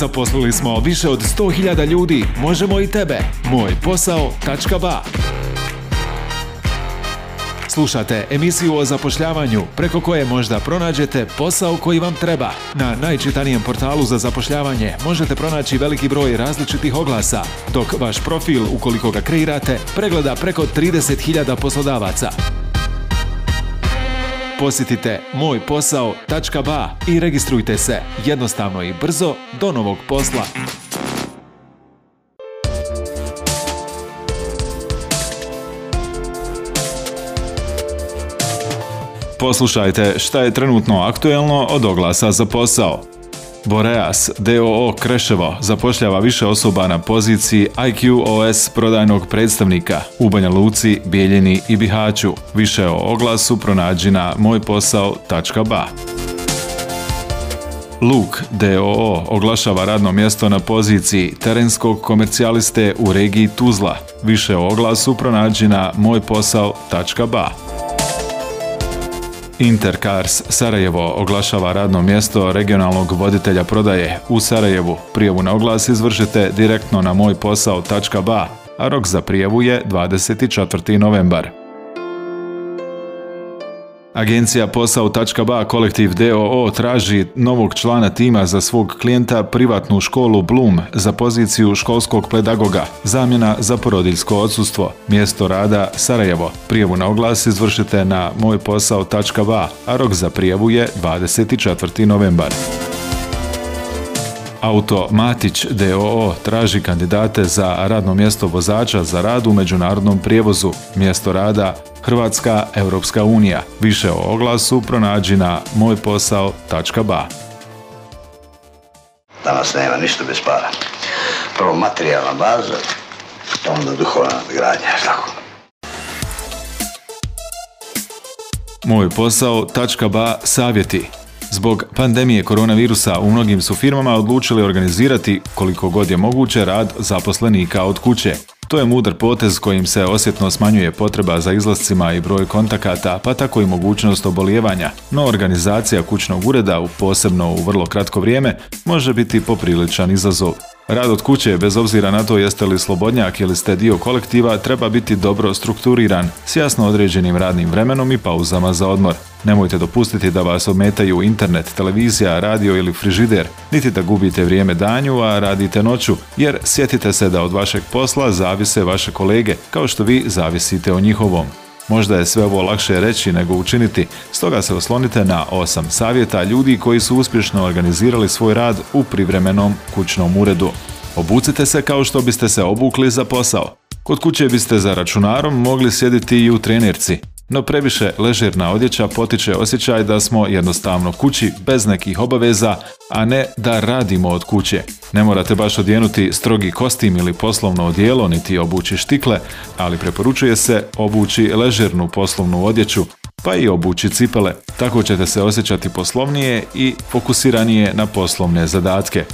Zaposlili smo više od 100.000 ljudi. Možemo i tebe. Moj posao.ba Slušate emisiju o zapošljavanju preko koje možda pronađete posao koji vam treba. Na najčitanijem portalu za zapošljavanje možete pronaći veliki broj različitih oglasa, dok vaš profil, ukoliko ga kreirate, pregleda preko 30.000 poslodavaca. Posjetite mojposao.ba i registrujte se jednostavno i brzo do novog posla. Poslušajte šta je trenutno aktuelno od oglasa za posao. Boreas DOO Kreševo zapošljava više osoba na poziciji IQOS prodajnog predstavnika u Banja Luci, Bijeljini i Bihaću. Više o oglasu pronađi na mojposao.ba. Luk DOO oglašava radno mjesto na poziciji terenskog komercijaliste u regiji Tuzla. Više o oglasu pronađi na mojposao.ba. Intercars Sarajevo oglašava radno mjesto regionalnog voditelja prodaje u Sarajevu. Prijavu na oglas izvršite direktno na mojposao.ba, a rok za prijavu je 24. novembar. Agencija posao.ba kolektiv DOO traži novog člana tima za svog klijenta privatnu školu Bloom za poziciju školskog pedagoga, zamjena za porodiljsko odsustvo, mjesto rada Sarajevo. Prijevu na oglas izvršite na mojposao.ba, a rok za prijevu je 24. novembar. Auto Matić DOO traži kandidate za radno mjesto vozača za rad u međunarodnom prijevozu. Mjesto rada Hrvatska Europska unija. Više o oglasu pronađi na mojposao.ba Danas nema ništa bez para. Prvo materijalna baza, onda duhovna gradnja, tako. Moj savjeti. Zbog pandemije koronavirusa u mnogim su firmama odlučili organizirati koliko god je moguće rad zaposlenika od kuće. To je mudar potez kojim se osjetno smanjuje potreba za izlascima i broj kontakata, pa tako i mogućnost obolijevanja, no organizacija kućnog ureda, posebno u vrlo kratko vrijeme, može biti popriličan izazov. Rad od kuće, bez obzira na to jeste li slobodnjak ili ste dio kolektiva, treba biti dobro strukturiran, s jasno određenim radnim vremenom i pauzama za odmor. Nemojte dopustiti da vas ometaju internet, televizija, radio ili frižider, niti da gubite vrijeme danju, a radite noću, jer sjetite se da od vašeg posla zavise vaše kolege, kao što vi zavisite o njihovom. Možda je sve ovo lakše reći nego učiniti, stoga se oslonite na osam savjeta ljudi koji su uspješno organizirali svoj rad u privremenom kućnom uredu. Obucite se kao što biste se obukli za posao. Kod kuće biste za računarom mogli sjediti i u trenirci. No previše ležerna odjeća potiče osjećaj da smo jednostavno kući bez nekih obaveza, a ne da radimo od kuće. Ne morate baš odjenuti strogi kostim ili poslovno odijelo niti obući štikle, ali preporučuje se obući ležernu poslovnu odjeću pa i obući cipele. Tako ćete se osjećati poslovnije i fokusiranije na poslovne zadatke.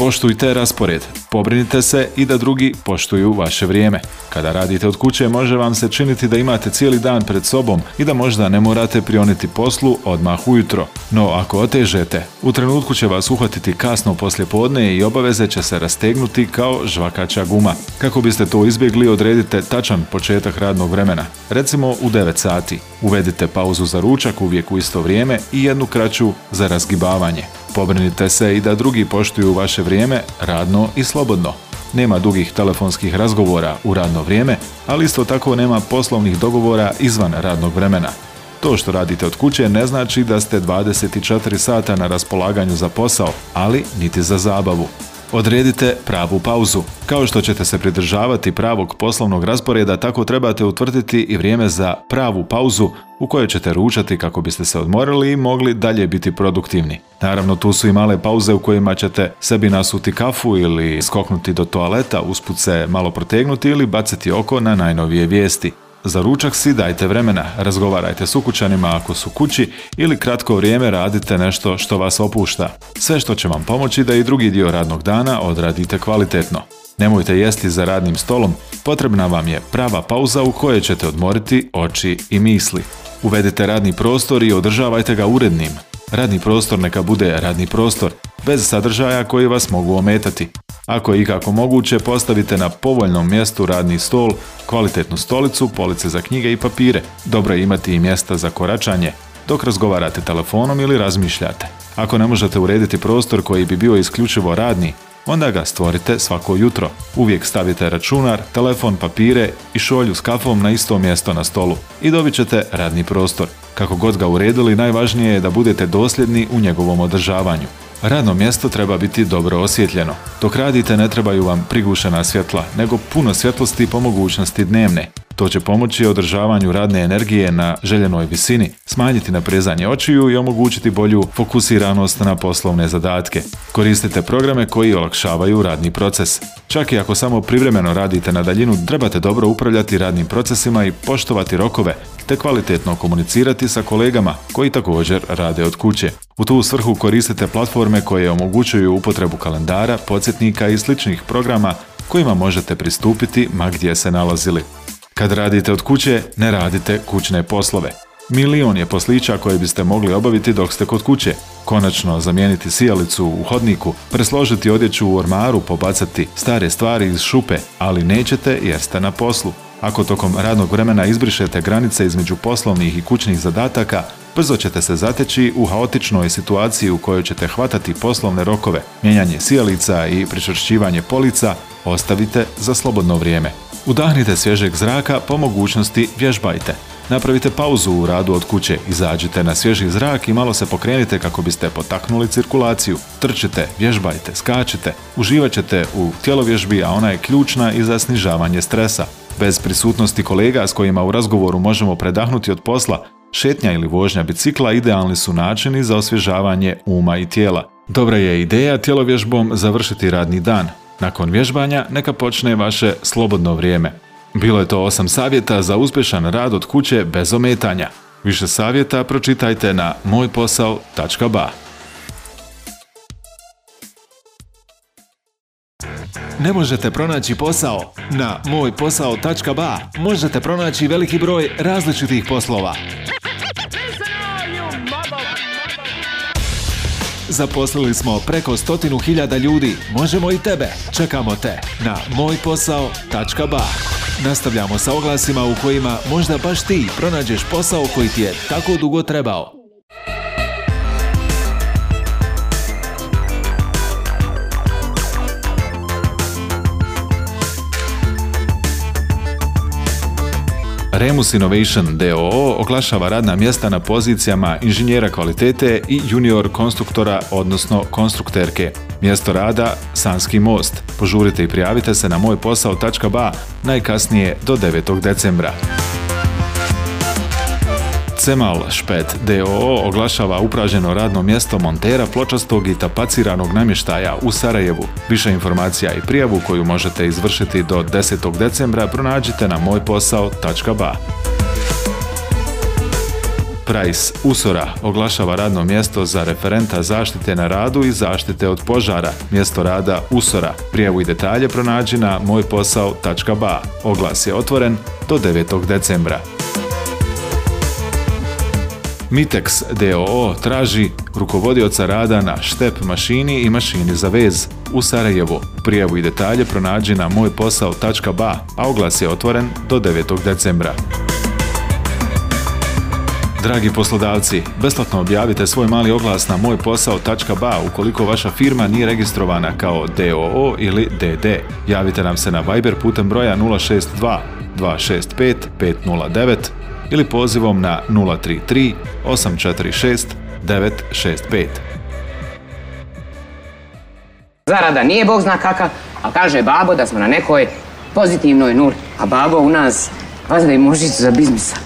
Poštujte raspored, pobrinite se i da drugi poštuju vaše vrijeme. Kada radite od kuće može vam se činiti da imate cijeli dan pred sobom i da možda ne morate prioniti poslu odmah ujutro. No ako otežete, u trenutku će vas uhvatiti kasno poslje podne i obaveze će se rastegnuti kao žvakača guma. Kako biste to izbjegli odredite tačan početak radnog vremena, recimo u 9 sati. Uvedite pauzu za ručak uvijek u isto vrijeme i jednu kraću za razgibavanje. Pobrinite se i da drugi poštuju vaše vrijeme radno i slobodno. Nema dugih telefonskih razgovora u radno vrijeme, ali isto tako nema poslovnih dogovora izvan radnog vremena. To što radite od kuće ne znači da ste 24 sata na raspolaganju za posao, ali niti za zabavu. Odredite pravu pauzu. Kao što ćete se pridržavati pravog poslovnog rasporeda, tako trebate utvrditi i vrijeme za pravu pauzu u kojoj ćete ručati kako biste se odmorili i mogli dalje biti produktivni. Naravno, tu su i male pauze u kojima ćete sebi nasuti kafu ili skoknuti do toaleta, usput se malo protegnuti ili baciti oko na najnovije vijesti. Za ručak si dajte vremena, razgovarajte s ukućanima ako su kući ili kratko vrijeme radite nešto što vas opušta. Sve što će vam pomoći da i drugi dio radnog dana odradite kvalitetno. Nemojte jesti za radnim stolom, potrebna vam je prava pauza u kojoj ćete odmoriti oči i misli. Uvedite radni prostor i održavajte ga urednim. Radni prostor neka bude radni prostor, bez sadržaja koji vas mogu ometati. Ako je ikako moguće, postavite na povoljnom mjestu radni stol, kvalitetnu stolicu, police za knjige i papire. Dobro je imati i mjesta za koračanje, dok razgovarate telefonom ili razmišljate. Ako ne možete urediti prostor koji bi bio isključivo radni, Onda ga stvorite svako jutro. Uvijek stavite računar, telefon, papire i šolju s kafom na isto mjesto na stolu i dobit ćete radni prostor. Kako god ga uredili, najvažnije je da budete dosljedni u njegovom održavanju. Radno mjesto treba biti dobro osvjetljeno. Dok radite ne trebaju vam prigušena svjetla, nego puno svjetlosti po mogućnosti dnevne. To će pomoći održavanju radne energije na željenoj visini, smanjiti naprezanje očiju i omogućiti bolju fokusiranost na poslovne zadatke. Koristite programe koji olakšavaju radni proces. Čak i ako samo privremeno radite na daljinu, trebate dobro upravljati radnim procesima i poštovati rokove te kvalitetno komunicirati sa kolegama koji također rade od kuće. U tu svrhu koristite platforme koje omogućuju upotrebu kalendara, podsjetnika i sličnih programa kojima možete pristupiti ma gdje se nalazili. Kad radite od kuće, ne radite kućne poslove. Milion je poslića koje biste mogli obaviti dok ste kod kuće. Konačno zamijeniti sijalicu u hodniku, presložiti odjeću u ormaru, pobacati stare stvari iz šupe, ali nećete jer ste na poslu. Ako tokom radnog vremena izbrišete granice između poslovnih i kućnih zadataka, brzo ćete se zateći u haotičnoj situaciji u kojoj ćete hvatati poslovne rokove, mijenjanje sijalica i pričvršćivanje polica, ostavite za slobodno vrijeme. Udahnite svježeg zraka, po mogućnosti vježbajte. Napravite pauzu u radu od kuće, izađite na svježi zrak i malo se pokrenite kako biste potaknuli cirkulaciju. Trčite, vježbajte, skačite, uživat ćete u tjelovježbi, a ona je ključna i za snižavanje stresa. Bez prisutnosti kolega s kojima u razgovoru možemo predahnuti od posla, šetnja ili vožnja bicikla idealni su načini za osvježavanje uma i tijela. Dobra je ideja tjelovježbom završiti radni dan. Nakon vježbanja neka počne vaše slobodno vrijeme. Bilo je to 8 savjeta za uspješan rad od kuće bez ometanja. Više savjeta pročitajte na mojposao.ba. ne možete pronaći posao. Na mojposao.ba možete pronaći veliki broj različitih poslova. Zaposlili smo preko stotinu hiljada ljudi. Možemo i tebe. Čekamo te na mojposao.ba Nastavljamo sa oglasima u kojima možda baš ti pronađeš posao koji ti je tako dugo trebao. Remus Innovation DOO oglašava radna mjesta na pozicijama inženjera kvalitete i junior konstruktora, odnosno konstrukterke. Mjesto rada Sanski most. Požurite i prijavite se na mojposao.ba najkasnije do 9. decembra. Cemal Špet DOO oglašava upraženo radno mjesto montera pločastog i tapaciranog namještaja u Sarajevu. Više informacija i prijavu koju možete izvršiti do 10. decembra pronađite na mojposao.ba. Price Usora oglašava radno mjesto za referenta zaštite na radu i zaštite od požara, mjesto rada Usora. Prijavu i detalje pronađi na mojposao.ba. Oglas je otvoren do 9. decembra. Mitex DOO traži rukovodioca rada na štep mašini i mašini za vez u Sarajevu. Prijavu i detalje pronađi na mojposao.ba, a oglas je otvoren do 9. decembra. Dragi poslodavci, besplatno objavite svoj mali oglas na mojposao.ba ukoliko vaša firma nije registrovana kao DOO ili DD. Javite nam se na Viber putem broja 062 265 509 ili pozivom na 033 846 965. Zarada nije bog zna kaka, a kaže babo da smo na nekoj pozitivnoj nuli, a babo u nas vazda i za biznisa.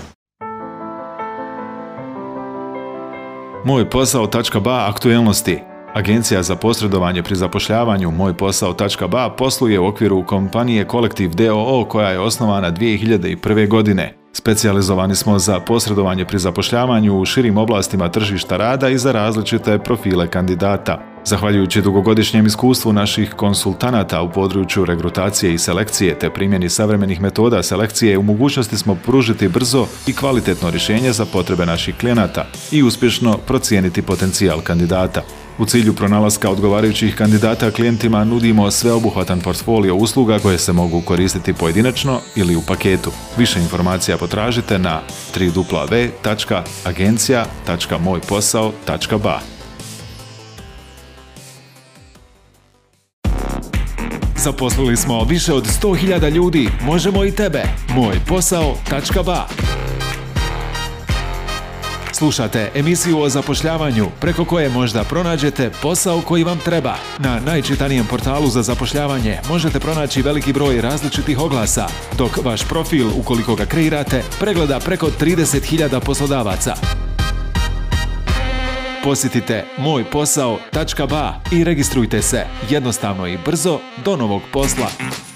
Moj posao.ba aktuelnosti Agencija za posredovanje pri zapošljavanju Moj posao.ba posluje u okviru kompanije Kolektiv DOO koja je osnovana 2001. godine. Specijalizovani smo za posredovanje pri zapošljavanju u širim oblastima tržišta rada i za različite profile kandidata. Zahvaljujući dugogodišnjem iskustvu naših konsultanata u području regrutacije i selekcije te primjeni savremenih metoda selekcije u mogućnosti smo pružiti brzo i kvalitetno rješenje za potrebe naših klijenata i uspješno procijeniti potencijal kandidata. U cilju pronalaska odgovarajućih kandidata klijentima nudimo sveobuhvatan portfolio usluga koje se mogu koristiti pojedinačno ili u paketu. Više informacija potražite na www.agencija.mojposao.ba. Zaposlili smo više od 100.000 ljudi. Možemo i tebe. Moj posao.ba Slušate emisiju o zapošljavanju preko koje možda pronađete posao koji vam treba. Na najčitanijem portalu za zapošljavanje možete pronaći veliki broj različitih oglasa, dok vaš profil, ukoliko ga kreirate, pregleda preko 30.000 poslodavaca. Posjetite mojposao.ba i registrujte se jednostavno i brzo do novog posla.